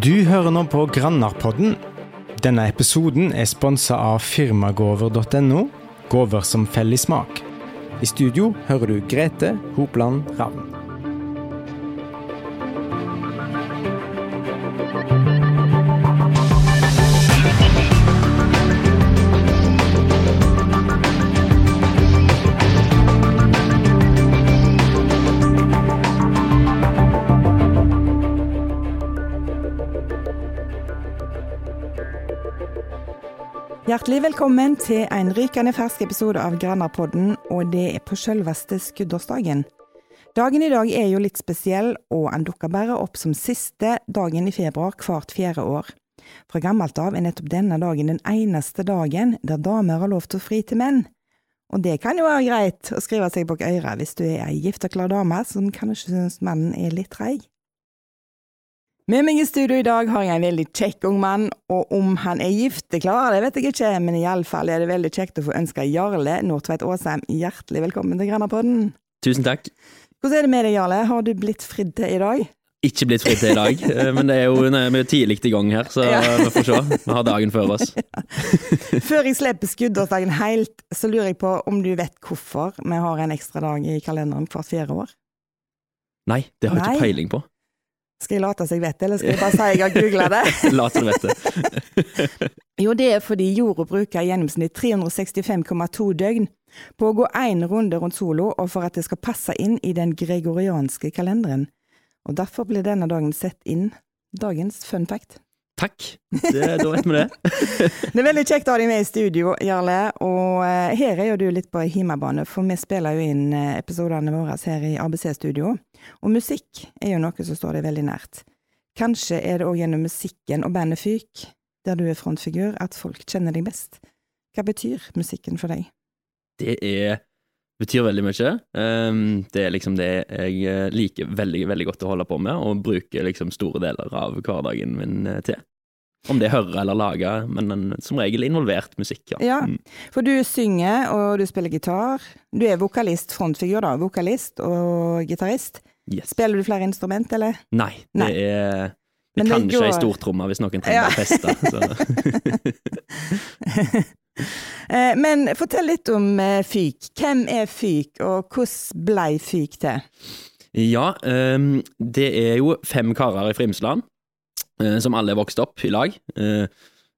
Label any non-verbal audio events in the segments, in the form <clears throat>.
Du hører nå på Grannarpodden. Denne episoden er sponsa av firmagover.no, gaver som faller i smak. I studio hører du Grete Hopland Ravn. Hjertelig velkommen til en rykende fersk episode av Grannarpodden, og det er på selveste skuddårsdagen. Dagen i dag er jo litt spesiell, og den dukker bare opp som siste dagen i februar hvert fjerde år. Fra gammelt av er nettopp denne dagen den eneste dagen der damer har lov til å fri til menn. Og det kan jo være greit å skrive seg bak øret hvis du er ei klar dame som kanskje syns mannen er litt treig. Med meg i studio i dag har jeg en veldig kjekk ung mann, og om han er gifteklar, det vet jeg ikke, men iallfall er det veldig kjekt å få ønske Jarle Nordtveit Aasheim hjertelig velkommen til Grannapodden. Tusen takk. Hvordan er det med deg, Jarle? Har du blitt fridd til i dag? Ikke blitt fridd til i dag, <laughs> eh, men det er jo, nei, vi er tidlig i gang her, så Ja. vi får se. Vi har dagen før oss. <laughs> Før jeg slipper skuddårsdagen helt, så lurer jeg på om du vet hvorfor vi har en ekstra dag i kalenderen hvert fjerde år? Nei, det har jeg ikke peiling på. Skal jeg late som jeg vet det, eller skal jeg bare si jeg har googla det? <laughs> Lat som du vet det. <laughs> Jo, det er fordi jorda bruker i gjennomsnitt 365,2 døgn på å gå én runde rundt solo, og for at det skal passe inn i den gregorianske kalenderen. Og derfor blir denne dagen sett inn dagens fun fact. Takk, det, da vet vi det. <laughs> Det er veldig kjekt å ha deg med i studio, Jarle, og eh, her er jo du litt på hjemmebane, for vi spiller jo inn eh, episodene våre her i ABC-studio, og musikk er jo noe som står deg veldig nært. Kanskje er det òg gjennom musikken og bandet Fyk, der du er frontfigur, at folk kjenner deg best. Hva betyr musikken for deg? Det er, betyr veldig mye. Um, det er liksom det jeg eh, liker veldig, veldig godt å holde på med, og bruker liksom store deler av hverdagen min til. Om det er høre eller lage, men en, som regel involvert musikk, ja. Ja. Mm. For du synger, og du spiller gitar. Du er vokalist, frontfigur, da. Vokalist og gitarist. Yes. Spiller du flere instrument, eller? Nei, Nei. det er Men Jeg det kan ikke ei stortromme hvis noen trenger Ja. å feste. Så. <laughs> Eh, Men fortell litt om eh, Fyk. Hvem er Fyk, og hvordan blei Fyk til? Ja, ehm, det er jo fem karer i Frimsland, som alle er vokst opp i lag. Eh,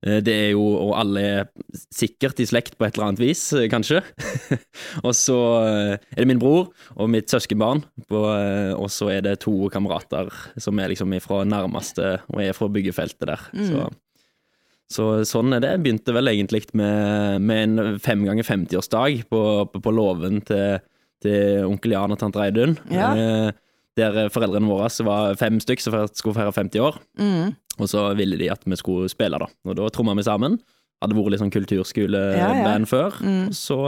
eh, det er jo, og alle er sikkert i slekt på et eller annet vis, eh, kanskje. <laughs> og så eh, er det min bror og mitt søskenbarn, eh, og så er det to kamerater som er liksom fra nærmeste, og er fra byggefeltet der. Så, så sånn er det. Begynte vel egentlig med, med en fem ganger 50-årsdag på, på, på låven til, til onkel Jan og tante Reidun. Ja. Eh, der foreldrene våre var fem stykk som skulle feire 50 år. Mm. Og så ville de at vi skulle spille, da. Og da tromma vi sammen. Hadde vært litt sånn kulturskoleband Ja, ja. før. Mm. Og så,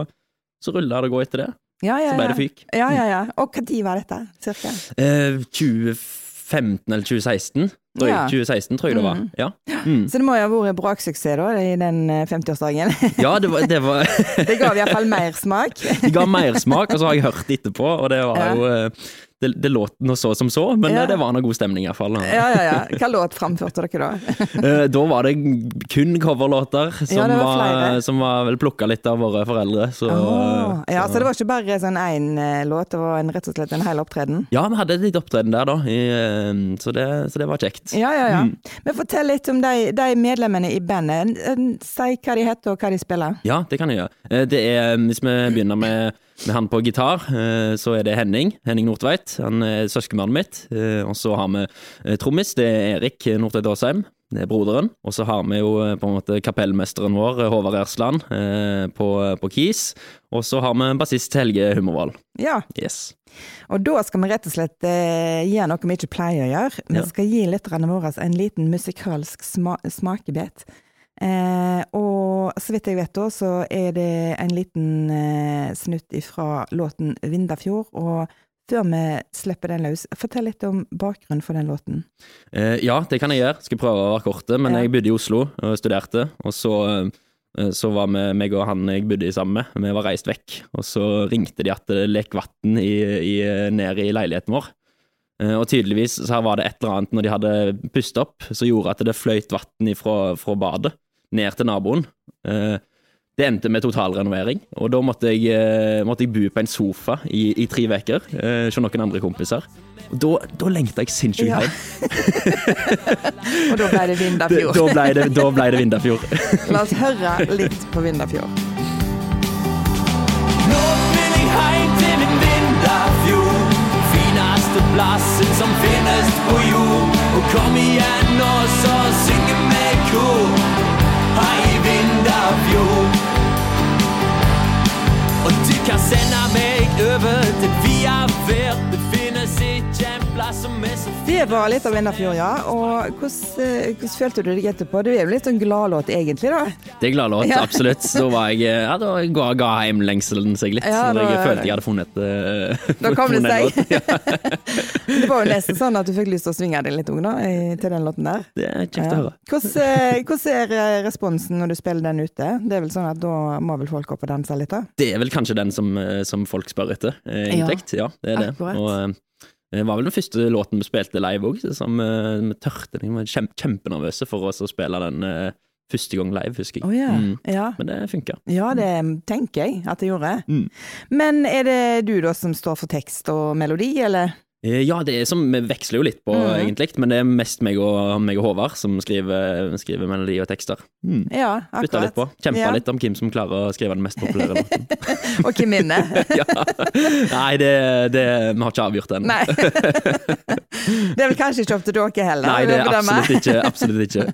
så rulla det og gå etter det. Ja, ja, Så ble det fyk. Ja, ja, ja. Og når var dette, cirka? Eh, 2015 eller 2016, tror jeg. Ja. 2016 tror jeg det var. Mm. Ja, mm. Så det må jo ha vært braksuksess da, i den eh, 50-årsdagen. <laughs> ja det var, det var <laughs> Det ga iallfall mersmak. <laughs> Det ga mersmak, og så har jeg hørt etterpå, og det var Ja. jo eh, det, det låt noe så som så, men Ja. eh, det var noe god stemning iallfall. Ja, ja, ja. <laughs> Hva låt framførte dere da? <laughs> Eh, Da var det kun coverlåter, som, Ja, var var, som var vel plukka litt av våre foreldre. Så, oh, ja, så- så det var ikke bare sånn én låt, det var en, rett og slett en hel opptreden? Ja, vi hadde et lite opptreden der, da, i, eh, så, det, så det var kjekt. Ja, ja, ja. Mm. Men fortell litt om de, de medlemmene i bandet. Eh, Si hva de heter og hva de spiller. Ja, det kan jeg gjøre. Eh, Det er, hvis vi begynner med, med han på gitar, eh, så er det Henning. Henning Nordtveit. Han er søskenbarnet mitt. Eh, Og så har vi eh, trommis, det er Erik Nordtveit Aasheim. Det er broderen. Og så har vi jo på en måte kapellmesteren vår, Håvard Ersland, på, på Kis. Og så har vi bassist Helge Hummervoll. Ja, Yes. og da skal vi rett og slett eh, gjøre noe vi ikke pleier å gjøre. Vi Ja. skal gi lytterne våre en liten musikalsk sma smakebit. Eh, og så vidt jeg vet da, så er det en liten eh, snutt ifra låten 'Vindafjord'. Og før vi slipper den løs, fortell litt om bakgrunnen for den låten. Eh, ja, det kan jeg gjøre. Skal prøve å være korte, men Ja. jeg bodde i Oslo og studerte. Og så, eh, så var vi, meg og han jeg bodde sammen med, vi var reist vekk. Og så ringte de at det lek vann nede i, leiligheten vår. Eh, Og tydeligvis så var det et eller annet når de hadde pustet opp, som gjorde at det fløyt vann fra, fra badet ned til naboen. Eh, Det endte med totalrenovering, og da måtte jeg, eh, måtte jeg bo på en sofa i, i tre uker eh, hos noen andre kompiser. Og da, da lengta jeg sinnssykt Ja. <laughs> Og da ble det Vindafjord. Da ble det, da ble det Vindafjord. <laughs> La oss høre litt på Vindafjord. Nå vil jeg heim til min Vindafjord Fineste plassen som finnes på jord Og kom igjen nå så synge med kor Vindafjord Og du kan sende meg over til Via Vert Det finnes er Det var litt av Vindafjord, ja. Og hvordan, eh, hvordan følte du deg etterpå? Det er jo litt en gladlåt egentlig, da. Det er gladlåt, Ja. absolutt. Så var jeg Ja, da ga, ga heimlengselen seg litt. Ja, da, jeg følte jeg hadde funnet eh, <laughs> Da kom det seg. Ja, <laughs> Det var jo nesten sånn at du fikk lyst til å svinge deg litt òg, da, til den låten der. det er kjekt å høre. Hvordan, eh, hvordan er eh, responsen når du spiller den ute? Det er vel sånn at da må vel folk opp og danse litt, da? Det er vel kanskje den som, eh, som folk spør etter, eh, egentlig. Ja, det er det. akkurat. Og eh, det var vel den første låten vi spilte live òg, som eh, vi tørte. Vi var kjempe, kjempenervøse for oss å spille den uh, første gang live, husker jeg. Oh, yeah. Mm. ja. Men det funka. Ja, det tenker jeg at det gjorde. Mm. Men er det du da som står for tekst og melodi, eller? Eh, Ja, det er som, vi veksler jo litt på, mm. egentlig, men det er mest meg og, meg og Håvard som skriver, skriver melodi og tekster. Mm. Ja, Bytta litt på. akkurat. Kjempa Ja. litt om hvem som klarer å skrive den mest populære <laughs> låten. Og hvem vinner? <laughs> ja. Nei, det, det Vi har ikke avgjort den. Nei. Det er vel kanskje ikke opp til dere heller? Nei, det er absolutt ikke. Absolutt ikke.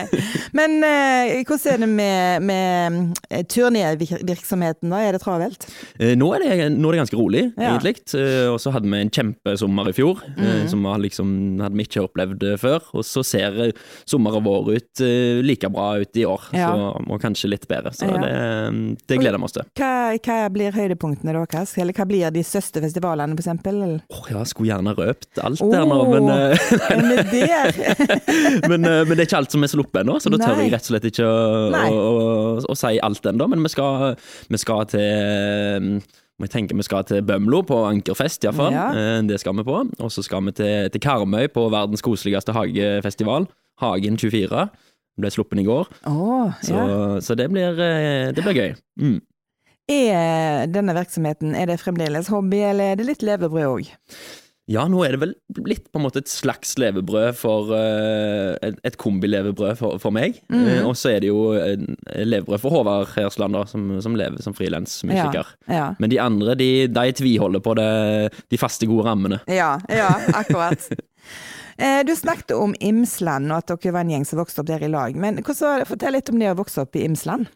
<laughs> Men eh, hvordan er det med, med turnévirksomheten, da? Er det travelt? Eh, Nå er det, nå er det ganske rolig, Ja. egentlig. Eh, Og så hadde vi en kjempesommer i fjor, eh, Mhm. som liksom, hadde vi ikke opplevd eh, før. Og så ser eh, sommeren vår ut like bra ut i år, Ja. så, og kanskje litt bedre. Så Ja. det, det gleder vi oss til. Hva, hva blir høydepunktene deres? Eller hva blir de største festivalene? Eller? Åh, ja, skulle gjerne røpt alt der nå, men, <laughs> <laughs> men, men det er ikke alt som er sluppet ennå, så da tør jeg rett og slett ikke å, å, å, å si alt ennå. Men vi skal, vi skal til jeg tenker Vi skal til Bømlo på Ankerfest, iallfall. Ja. Eh, Det skal vi på. Og så skal vi til, til Karmøy på verdens koseligste hagefestival. Hagen 24. Ble sluppet i går, Oh, så, ja. så det, blir, eh, det blir gøy. Mm. Er denne virksomheten er det fremdeles hobby, eller er det litt levebrød òg? Ja, nå er det vel blitt på en måte et slags levebrød for uh, Et, et kombilevebrød for, for meg. Mm. Uh, og så er det jo levebrød for Håvard Hersland, da, som, som lever som frilansmusiker. Ja. Men de andre, de, de tviholder på det, de faste, gode rammene. Ja, ja, akkurat. Eh, Du snakket om Imsland, og at dere var en gjeng som vokste opp der i lag. Men fortell litt om det å vokse opp i Imsland.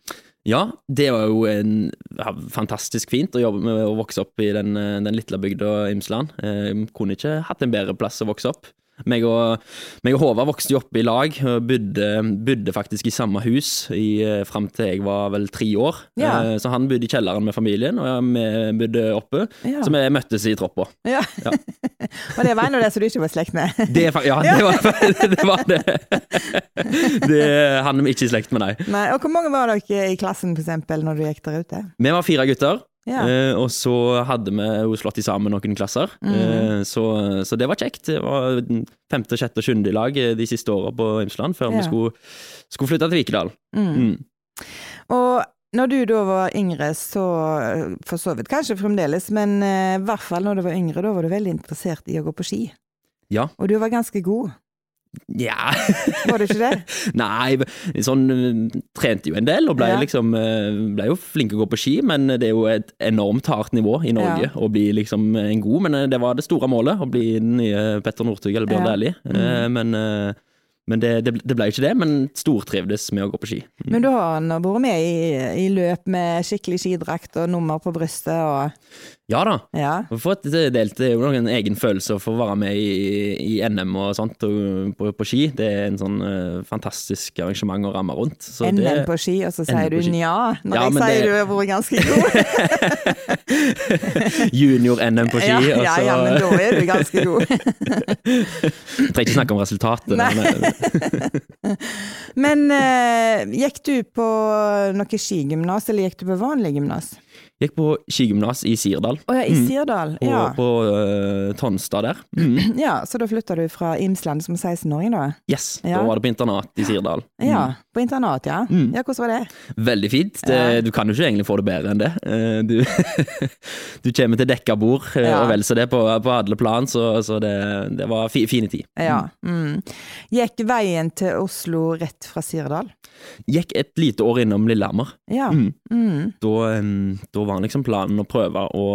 Ja, det var jo en, ja, fantastisk fint å jobbe med å vokse opp i den, eh, den lille bygda Imsland. Eh, kunne ikke hatt en bedre plass å vokse opp. Meg og, meg og Håvard vokste jo opp i lag, og bodde, bodde faktisk i samme hus i, eh, fram til jeg var vel tre år. Ja. Eh, Så han bodde i kjelleren med familien, og vi bodde oppe. Ja. Så vi møttes i troppa. Ja. Ja. <laughs> og det var en av de som du ikke var i slekt med? Det, ja, det var <laughs> <laughs> det. Var det. det han er ikke i slekt med deg. Nei, og hvor mange var dere i klassen, for eksempel, når du gikk der ute? Vi var fire gutter. Ja. Eh, og så hadde vi jo slått i sammen noen klasser, mm. eh, så, så det var kjekt. Det var femte, sjette og sjuende lag eh, de siste åra på Imsland, før Ja. vi skulle, skulle flytte til Vikedal. Mm. Mm. Og når du da var yngre, så for så vidt kanskje fremdeles, men eh, i hvert fall når du var yngre, da var du veldig interessert i å gå på ski. Ja. Og du var ganske god, Ja var du ikke det? <laughs> Nei, sånn eh, Trente jo en del, og ble, Ja. liksom, eh, ble jo flink å gå på ski, men det er jo et enormt hardt nivå i Norge Ja. å bli liksom en god. Men eh, det var det store målet, å bli den nye Petter Northug eller Bjørn Ja. Dæhlie. Mm. Eh, Men, eh, men det, det, det ble ikke det, men stortrivdes med å gå på ski. Mm. Men du har nå vært med i, i løp med skikkelig skidrakt og nummer på brystet og Ja da. Ja. Å få et delt det er jo en egen følelse å få være med i, i NM og sånt og på, på ski. Det er en sånn uh, fantastisk arrangement å ramme rundt. Så NM det, på ski, og så sier du nja når Ja, jeg sier det- du har vært ganske god. <laughs> Junior-NM på ski. ja, ja, ja, men da er du ganske god. <laughs> Trenger ikke snakke om resultatet. Nei. <laughs> men, eh, gikk du på noe skigymnas, eller gikk du på vanlig gymnas? Gikk på skigymnas i Sirdal. Å ja, i Mm. Sirdal. På, Ja. på uh, Tonstad der. Mm. <clears throat> ja, så da flytta du fra Imsland som 16-åring, da? Yes, Ja. da var det på internat i Sirdal. Ja, på internat, ja. Mm. Ja, hvordan var det? Veldig fint. Det. Du kan jo ikke egentlig få det bedre enn det. Eh, Du, <laughs> du kommer til dekka bord, eh, Ja. og vel så det, på, på alle plan, så, så det, det var fi, fine tid. Ja. Mm. Gikk veien til Oslo rett fra Sirdal? Gikk et lite år innom Lillehammer. Ja. Mm. Mm. Da, da var liksom planen å prøve å,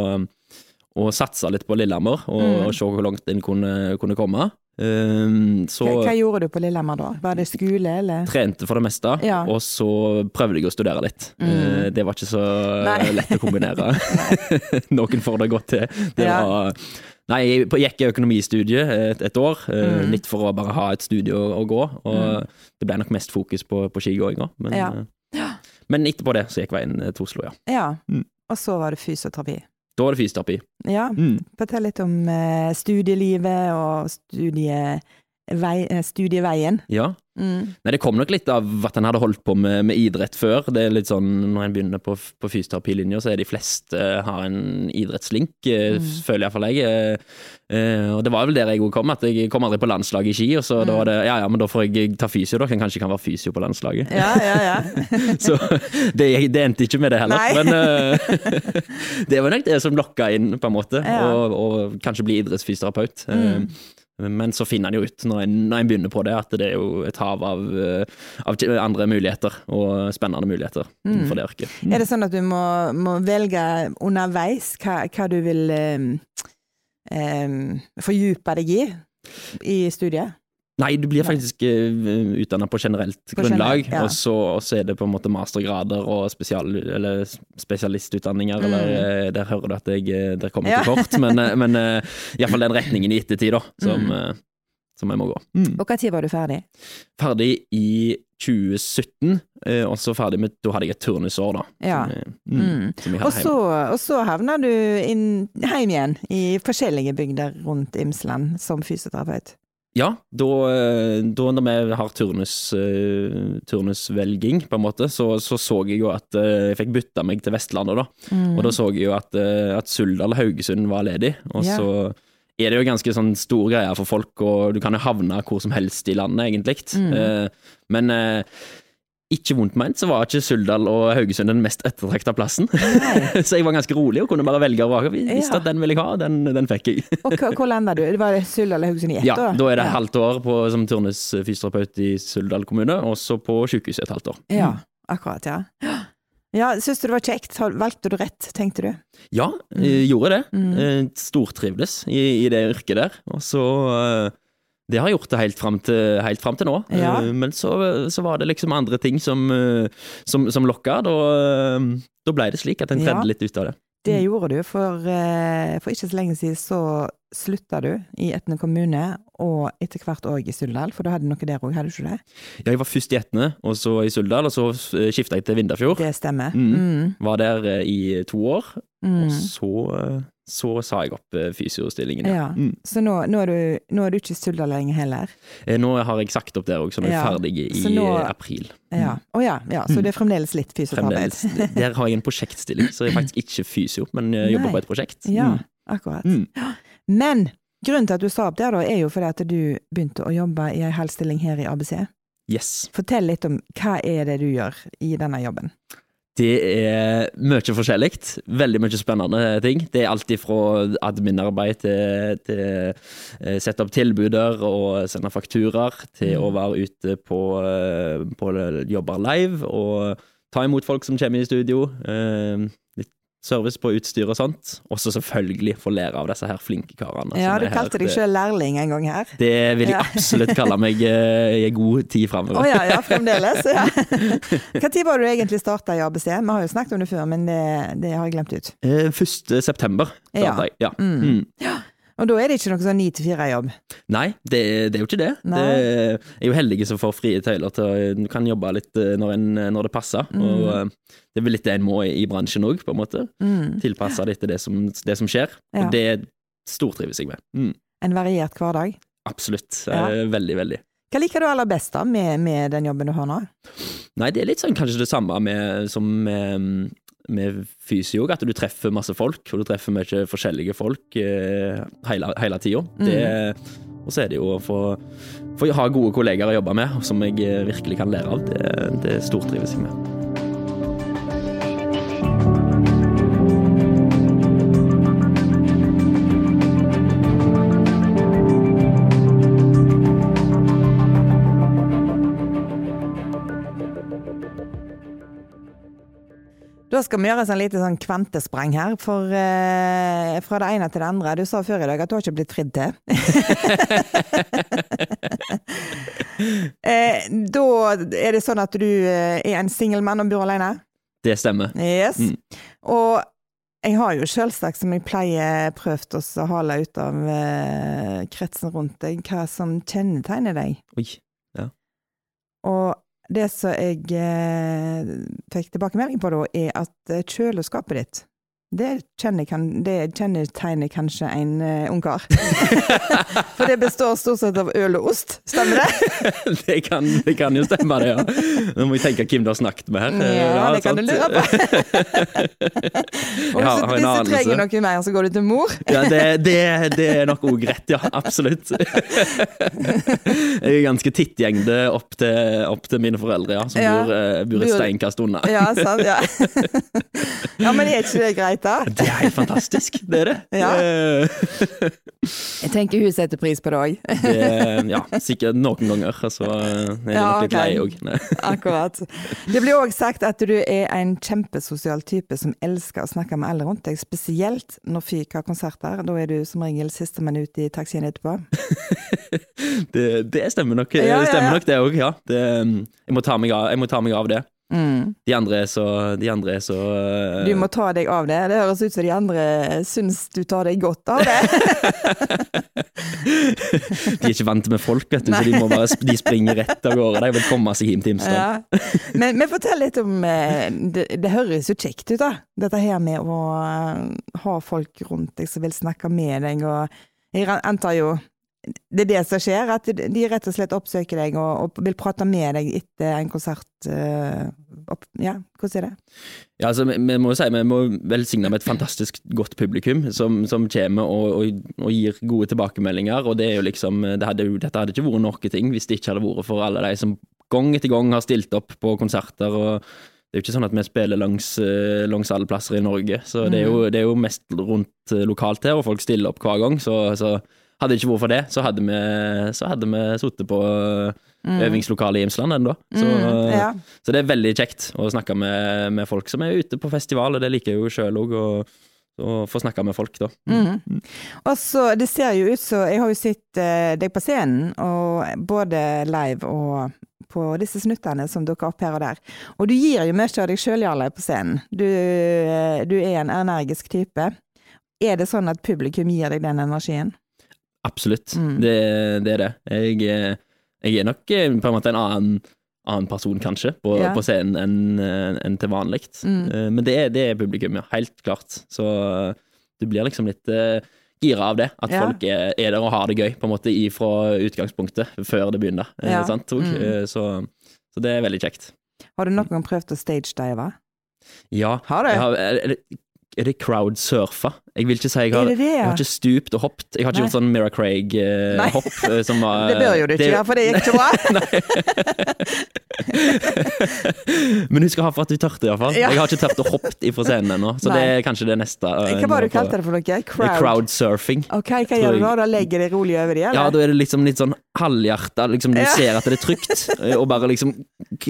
og satse litt på Lillehammer, og, Mm. og se hvor langt en kunne, kunne komme. Um, så Hva, gjorde du på Lillehammer da? Var det skole, eller? trente for det meste, Ja. og så prøvde jeg å studere litt. Mm. Eh, Det var ikke så Nei. lett å kombinere. <laughs> <laughs> Noen får det godt til. Det Ja. var Nei, jeg gikk i økonomistudiet et, et år, eh, Mm. litt for å bare ha et studie å, å gå. Og det ble nok mest fokus på, på skigåinga. Men, Ja. eh, men etterpå det så gikk veien til Oslo, ja. Ja. Mm. Og så var det fysioterapi. Da var det fysioterapi. Ja. Mm. Fortell litt om eh, studielivet og studievei, eh, studieveien. Ja. Mm. Nei, det kom nok litt av at en hadde holdt på med, med idrett før. Det er litt sånn, Når en begynner på, på fysioterapilinja, så er de fleste uh, har en idrettslink, uh, Mm. føler iallfall jeg. Uh, og det var vel der jeg òg kom, at jeg kom aldri på landslaget i ski. Og så da Mm. var det ja ja, men da får jeg ta fysio, da. Kan kanskje kan være fysio på landslaget. Ja, ja, ja. <laughs> Så det, det endte ikke med det heller. Nei. Men <laughs> det var nok det som lokka inn, på en måte. Ja. Og, og kanskje bli idrettsfysioterapeut. Mm. Men så finner en jo ut, når en, når en begynner på det, at det er jo et hav av, eh, av andre muligheter, og spennende muligheter Mm. innenfor det yrket. Er det sånn at du må, må velge underveis hva, hva du vil um, um, fordype deg i i studiet? Nei, du blir faktisk uh, utdanna på generelt På grunnlag, generelt, ja. og, så, og så er det på en måte mastergrader og spesial, eller spesialistutdanninger, Mm. eller eh, der hører du at jeg eh, der kommer Ja. til kort, <laughs> men, eh, men uh, iallfall den retningen i ettertid, da, som, Mm. eh, som jeg må gå. Og når var du ferdig? Ferdig i 2017, eh, og så ferdig med Da hadde jeg et turnusår, da. Ja. Som, mm, Mm. som jeg Og så, og så havna du inn, hjem igjen i forskjellige bygder rundt Imsland som fysioterapeut. Ja, da, eh, da når vi har turnus, eh, turnusvelging, på en måte, så, så så jeg jo at eh, jeg fikk bytta meg til Vestlandet, da. Mm. Og da så jeg jo at, at Suldal og Haugesund var ledig, og yeah. så er det jo ganske sånn stor greie for folk, og du kan jo havne hvor som helst i landet, egentlig. Mm. Men ikke vondt ment, så var ikke Suldal og Haugesund den mest ettertrakta plassen. <laughs> Så jeg var ganske rolig og kunne bare velge og vrake. Visste Ja. at den ville jeg ha, den, den fikk jeg. Og hvor landa du? Det var Suldal eller Haugesund i ett Ja, år? da er det ja. halvt år på, som turnusfysioterapeut i Suldal kommune, og så på sykehuset et halvt år. Ja, akkurat, ja. Ja, Syns du det var kjekt? Valgte du rett, tenkte du? Ja, jeg gjorde det. Mm. Eh, Stortrivdes i, i det yrket der. Og så eh, Det har gjort det helt fram til, helt fram til nå. Ja. Eh, Men så, så var det liksom andre ting som, eh, som, som lokka. Da, eh, da ble det slik at en Ja. litt ut av det. Det gjorde du, for, for ikke så lenge siden så slutta du i Etne kommune, og etter hvert òg i Suldal, for du hadde noe der òg, hadde du ikke det? Ja, jeg var først i Etne, og så i Suldal, og så skifta jeg til Vindafjord. Det stemmer. Mm. Mm. Var der i to år, Mm. og så, så sa jeg opp eh, fysiostillingen. Ja. Mm. Så nå, nå, er du, nå er du ikke i Suldal lenger heller? Eh, Nå har jeg sagt opp der òg, så nå er jeg Ja, ferdig i nå- april. Ja. Å ja, ja, så Mm. det er fremdeles litt fysioterapeut? Fremdeles. Der har jeg en prosjektstilling, så jeg er faktisk ikke fysio, men jeg jobber Nei. på et prosjekt. Ja, Mm. akkurat. Mm. Men grunnen til at du sa opp der, da, er jo fordi at du begynte å jobbe i ei helstilling her i ABC. Yes. Fortell litt om hva er det du gjør i denne jobben? Det er mye forskjellig. Veldig mye spennende ting. Det er alt fra admin-arbeid til, til eh, sette opp tilbuder og sende fakturaer, til Mm. å være ute på, eh, på jobber live og ta imot folk som kommer i studio. Eh, service på utstyr og sånt. Og så selvfølgelig få lære av disse her flinke karene. Ja, du her. kalte deg sjøl lærling en gang her. Det vil jeg Ja. absolutt kalle meg eh, i god tid Å oh, ja, ja, fremdeles. Ja. <laughs> Hva tid var du egentlig starta i ABC? Vi har jo snakket om det før, men det, det har jeg glemt ut. Eh, 1. september Ja. jeg. Ja. Mm. Mm. Og da er det ikke noe sånn ni til fire-jobb? Nei, det, det er jo ikke det. Nei. det er jo heldige som får frie tøyler til å kan jobbe litt eh, når, en, når det passer. Mm. Og det er vel litt det en må i, bransjen òg, på en måte. Mm. Tilpasse det til det som, det som skjer. Ja. Og det stortrives jeg med. Mm. En variert hverdag? Absolutt. Ja. Eh, veldig, veldig. Hva liker du aller best da med, med den jobben du har nå? Nei, det er litt sånn kanskje det samme med, som med, med fysio at du treffer masse folk, og du treffer mye forskjellige folk eh, hele, hele tida. Og så er det jo å få, få ha gode kollegaer å jobbe med, som jeg virkelig kan lære av. Det, det stortrives jeg med. Da skal vi gjøre et sånn lite sånn kvantesprang her, for eh, fra det ene til det andre. Du sa før i dag at du har ikke blitt fridd til. <laughs> eh, da er det sånn at du eh, er en singelmann og bor alene? Det stemmer. Yes. Mm. Og jeg har jo selvsagt, som jeg pleier, prøvd å hale ut av eh, kretsen rundt deg, hva som kjennetegner deg. Oi. Og det som jeg eh, fikk tilbakemelding på da, er at eh, kjøleskapet ditt det, kjenner, kan, det kjennetegner kanskje en uh, ungkar. <laughs> For det består stort sett av øl og ost, stemmer det? <laughs> det, kan, det kan jo stemme, det, ja. Nå må vi tenke hvem du har snakket med her. Ja, det kan du lure på. <laughs> og Ja, hvis du trenger noe mer, så går du til mor. Ja, det, det, det er nok òg rett, ja. Absolutt. Jeg er ganske tittgjengde opp til, opp til mine foreldre, ja, som Ja. bor, uh, bor et steinkast unna. Ja, sant, ja. ja, men er ikke det greit, da? Det er helt fantastisk, det er det. Ja. <laughs> Jeg tenker hun setter pris på det òg. <laughs> ja, sikkert noen ganger. Altså, jeg er Ja, nok litt okay. lei òg. <laughs> Akkurat. Det blir òg sagt at du er en kjempesosial type som elsker å snakke med alle rundt deg, spesielt når Fyk har konserter. Da er du som regel sistemann ut i taxien etterpå. Det, det stemmer nok, Ja, ja, det stemmer nok det òg, ja. Det, jeg, må av, jeg må ta meg av det. Mm. De andre er så, de andre er så uh... Du må ta deg av det. Det høres ut som de andre syns du tar deg godt av det. <laughs> De er ikke vant med folk, vet du, så de, må bare, de springer rett av gårde. De vil komme seg hjem til Imsdal. Ja. Men, men fortell litt om eh, det, det høres jo kjekt ut, da. Dette her med å eh, ha folk rundt deg som vil snakke med deg, og jeg antar jo det er det som skjer, at de rett og slett oppsøker deg og, og vil prate med deg etter en konsert. eh, opp, ja, hvordan er det? Ja, altså, vi, vi må jo si vi må velsigne med et fantastisk godt publikum som, som kommer og, og, og gir gode tilbakemeldinger. Og det er jo liksom det hadde, Dette hadde ikke vært noe ting hvis det ikke hadde vært for alle de som gang etter gang har stilt opp på konserter. og det er jo ikke sånn at vi spiller langs, eh, langs alle plasser i Norge, så det er jo, det er jo mest rundt eh, lokalt her, og folk stiller opp hver gang. Så, så hadde det ikke vært for det, så hadde vi, så hadde vi sittet på mm. øvingslokalet i Imsland ennå. Så, Mm, ja. så det er veldig kjekt å snakke med, med folk som er ute på festival, og det liker jeg jo sjøl òg. Å få snakke med folk, da. Mm. Og så, det ser jo ut som Jeg har jo sett eh, deg på scenen, og både live og på disse snuttene som dukker opp her og der. Og du gir jo mye av deg sjøl, Jarle, på scenen. Du, eh, du er en energisk type. Er det sånn at publikum gir deg den energien? Absolutt. Mm. Det, det er det. Jeg, eh, jeg er nok eh, på en måte en annen, annen person, kanskje, på, Ja. på scenen enn en til vanlig. Mm. Eh, Men det er, det er publikum, ja. Helt klart. Så eh, du blir liksom litt gira av det. At Ja. folk er, er der og har det gøy, på en måte, ifra utgangspunktet, før det begynner. eh, Ja. Sant? Mm. eh, Så, så det er veldig kjekt. Har du noen gang prøvd å stagedive? Ja. Har du? Jeg har, er det crowdsurfa? Jeg vil ikke si jeg har det det ja? Jeg har ikke stupt og hoppet. Jeg har ikke Nei. gjort sånn Mira Craig-hopp. <laughs> som var <laughs> Det bør jo du ikke gjøre, for det gikk ikke bra. <laughs> Men hun skal ha for at du tørte, iallfall. Ja. Jeg har ikke tørt å hoppe ifra scenen ennå, så Nei. det er kanskje det neste. eh, Hva var det du kalte det for noe? Det Crowd? Crowdsurfing. Ok, hva gjør du da? Da legger de rolig over dem? Ja, da er det liksom litt sånn halvhjerta. Liksom, du Ja. ser at det er trygt, eh, og bare liksom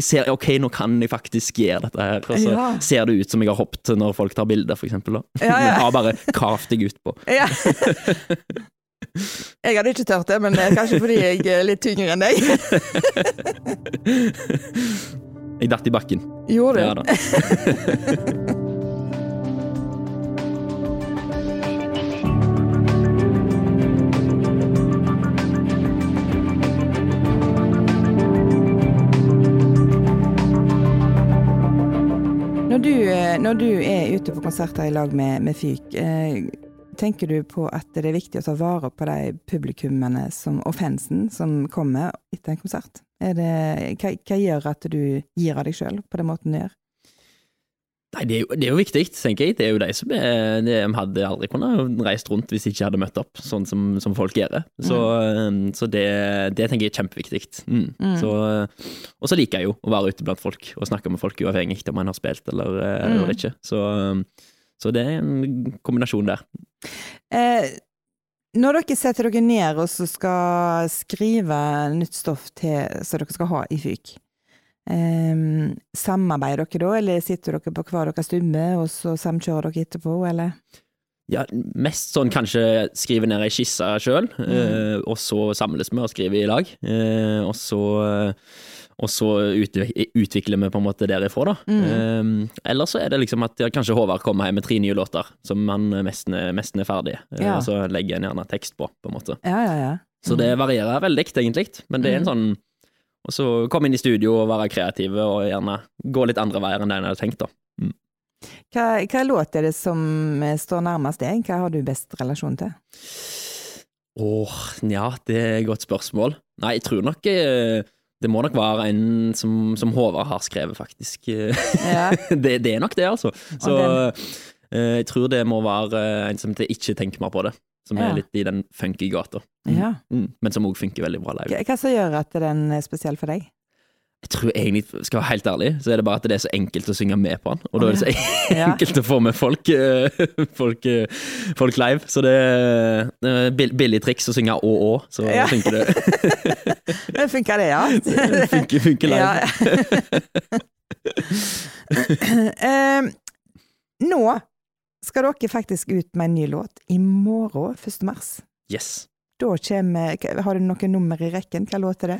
ser OK, nå kan jeg faktisk gjøre dette her. Og så ser det ut som jeg har hoppet når folk tar bilder, for eksempel. Da. Ja, ja. Bare deg ut på. <laughs> Ja. Jeg hadde ikke tørt det, men det er kanskje fordi jeg er litt tyngre enn deg. <laughs> Jeg datt i bakken. Gjorde du? Ja da. <laughs> når du er ute på konserter i lag med, med Fyk, eh, tenker du på at det er viktig å ta vare på de publikummene som, og fansen som kommer etter en konsert? Er det, hva, hva gjør at du gir av deg sjøl på den måten du gjør? Nei, det er, jo, det er jo viktig, tenker jeg. Det er jo de som er De hadde aldri kunnet reist rundt hvis de ikke hadde møtt opp, sånn som, som folk gjør. Så, mm. så det, det tenker jeg er kjempeviktig. Mm. Så, og så liker jeg jo å være ute blant folk og snakke med folk, uavhengig om man har spilt eller, eh, eller ikke. Så, så det er en kombinasjon der. Eh, når dere setter dere ned og så skal skrive nytt stoff til, som dere skal ha i Fyk, eh, samarbeider dere da, eller sitter dere på hver deres stumme, og så samkjører dere etterpå, eller? Ja, mest sånn kanskje skrive ned ei skisse sjøl, eh, og så samles vi og skriver i lag. Eh, og så, og så utvik utvikler vi på en måte derifra, da. Eh, eller så er det liksom at kanskje Håvard kommer hjem med tre nye låter som han nesten, er- er ferdig, eh, Ja. og så legger han gjerne tekst på, på en måte. Ja, ja, ja. Så det varierer veldig, egentlig. Men det er en sånn Og så komme inn i studio og være kreative, og gjerne gå litt andre veier enn det en hadde tenkt, da. Hva, hva låt er det som eh, står nærmest deg? Hva har du best relasjon til? Åh, ja, det er et godt spørsmål. Nei, jeg tror nok eh, det må nok være en som, som Håvard har skrevet, faktisk. <laughs> Ja. det, det er nok det, altså. Så eh, jeg tror det må være en som ikke tenker mer på det. Som Ja. er litt i den funky gata. Mm. Ja. Mm. Men som òg funker veldig bra live. Hva, som gjør at den er spesiell for deg? Jeg tror egentlig, skal være helt ærlig, så er det bare at det er så enkelt å synge med på den. Og da er det så <laughs> Ja. enkelt å få med folk, eh, folk, eh, folk live. Så det er eh, billig triks å synge å å, så Ja. funker det. <laughs> Men funker det, ja? <laughs> Det funker, funker live. Ja. Nå skal dere faktisk ut med en ny låt i morgen, 1. mars. Yes. Da kommer Har du noen nummer i rekken? Hva låt er det?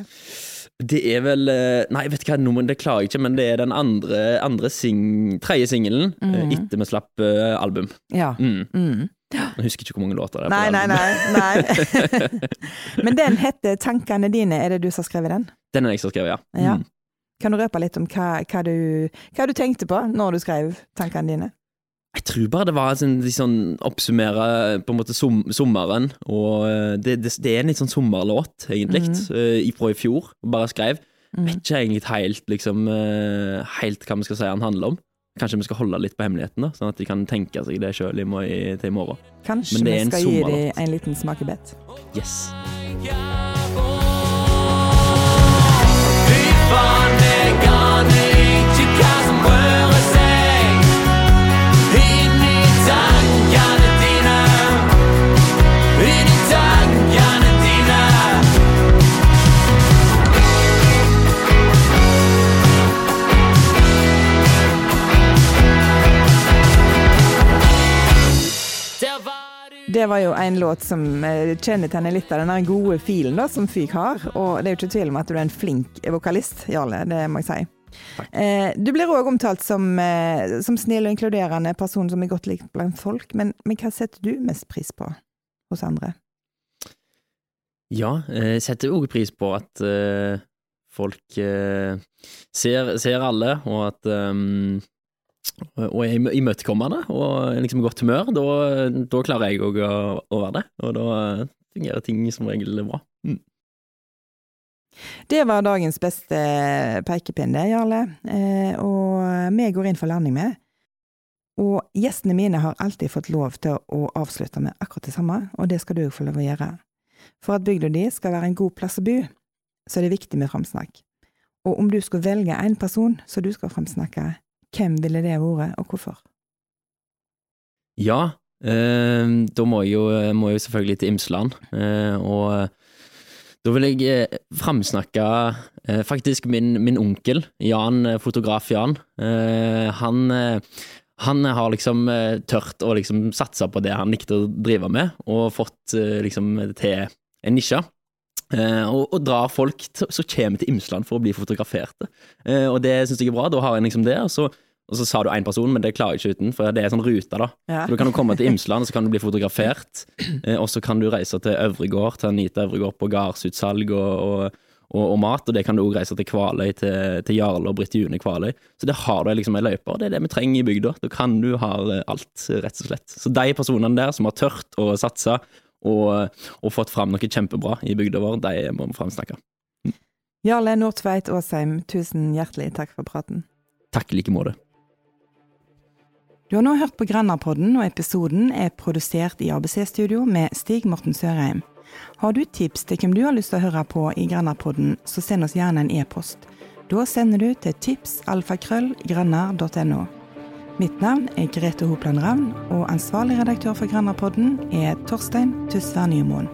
Det er vel eh, Nei, vet du hva nummer, det klarer jeg ikke, men det er den andre, andre sing, tredje singelen mm. etter vi slapp eh, album. Ja. Mm. Mm. Jeg husker ikke hvor mange låter det er. Nei, nei, nei. nei. <laughs> Men den heter 'Tankene dine'. Er det du som har skrevet den? Den er jeg som har skrevet, ja. Ja. Mm. Kan du røpe litt om hva, hva, du, hva du tenkte på når du skrev tankene dine? Jeg tror bare det var sånn, litt sånn oppsummere på en måte som, sommeren, og eh, det, det, det er en litt sånn sommerlåt, egentlig, mm. eh, ifra i fjor, og bare skrev. Vet ikke egentlig helt, liksom, eh, helt hva vi skal si han handler om. Kanskje vi skal holde litt på hemmeligheten, da, sånn at de kan tenke seg det sjøl til i morgen. Kanskje Men det er vi en skal gi dem en liten smakebit? Yes. Fy faen, var jo en låt som eh, kjennetegner litt av den gode filen da, som Fyk har. Og det er jo ikke tvil om at du er en flink vokalist, Jarle, det må jeg si. Eh, du blir òg omtalt som, eh, som snill og inkluderende person som er godt likt blant folk, men, men hva setter du mest pris på hos andre? Ja, eh, jeg setter òg pris på at eh, folk eh, ser, ser alle, og at um, og er im- imøtekommende og er liksom i godt humør. Da, da klarer jeg òg å, å være det, og da fungerer ting som regel bra. Mm. Det var dagens beste pekepinn, det, Jarle. Eh, og vi går inn for landing med. Og gjestene mine har alltid fått lov til å avslutte med akkurat det samme, og det skal du òg få lov å gjøre. For at bygda di skal være en god plass å bo, så er det viktig med framsnakk. Og om du skulle velge en person som du skal framsnakke, hvem ville det vært, og hvorfor? Ja, eh, da må jeg jo, må jeg selvfølgelig til Imsland, eh, og da vil jeg eh, framsnakke eh, faktisk min, min onkel, Jan, eh, fotograf Jan. Eh, han, eh, han har liksom eh, tørt å liksom satse på det han likte å drive med, og fått eh, liksom til en nisje. Eh, og, og drar folk som kommer til Imsland for å bli fotograferte. Eh, og det syns jeg er bra. Da har jeg liksom det. Og så, og så sa du én person, men det klarer jeg ikke uten, for det er sånn rute, da. Ja. Så du kan jo komme til <laughs> Imsland, så kan du bli fotografert, eh, og så kan du reise til Øvregård, til Anita Øvregård på gardsutsalg og, og, og, og mat, og det kan du òg reise til Kvaløy, til, til Jarle og Britt June Kvaløy. Så det har du liksom ei løype, og det er det vi trenger i bygda. Da kan du ha alt, rett og slett. Så de personene der som har tørt å satse, og, og fått fram noe kjempebra i bygda vår, de må vi framsnakke. Jarle Nordtveit Aasheim, tusen hjertelig takk for praten. Takk i like måte. Du har nå hørt på Grenderpodden, og episoden er produsert i ABC-studio med Stig Morten Sørheim. Har du tips til hvem du har lyst til å høre på i Grenderpodden, så send oss gjerne en e-post. Da sender du til tipsalfakrøllgrenner.no. Mitt navn er Grete Hopland Ravn, og ansvarlig redaktør for Grandapodden er Torstein Tysvær Nymoen.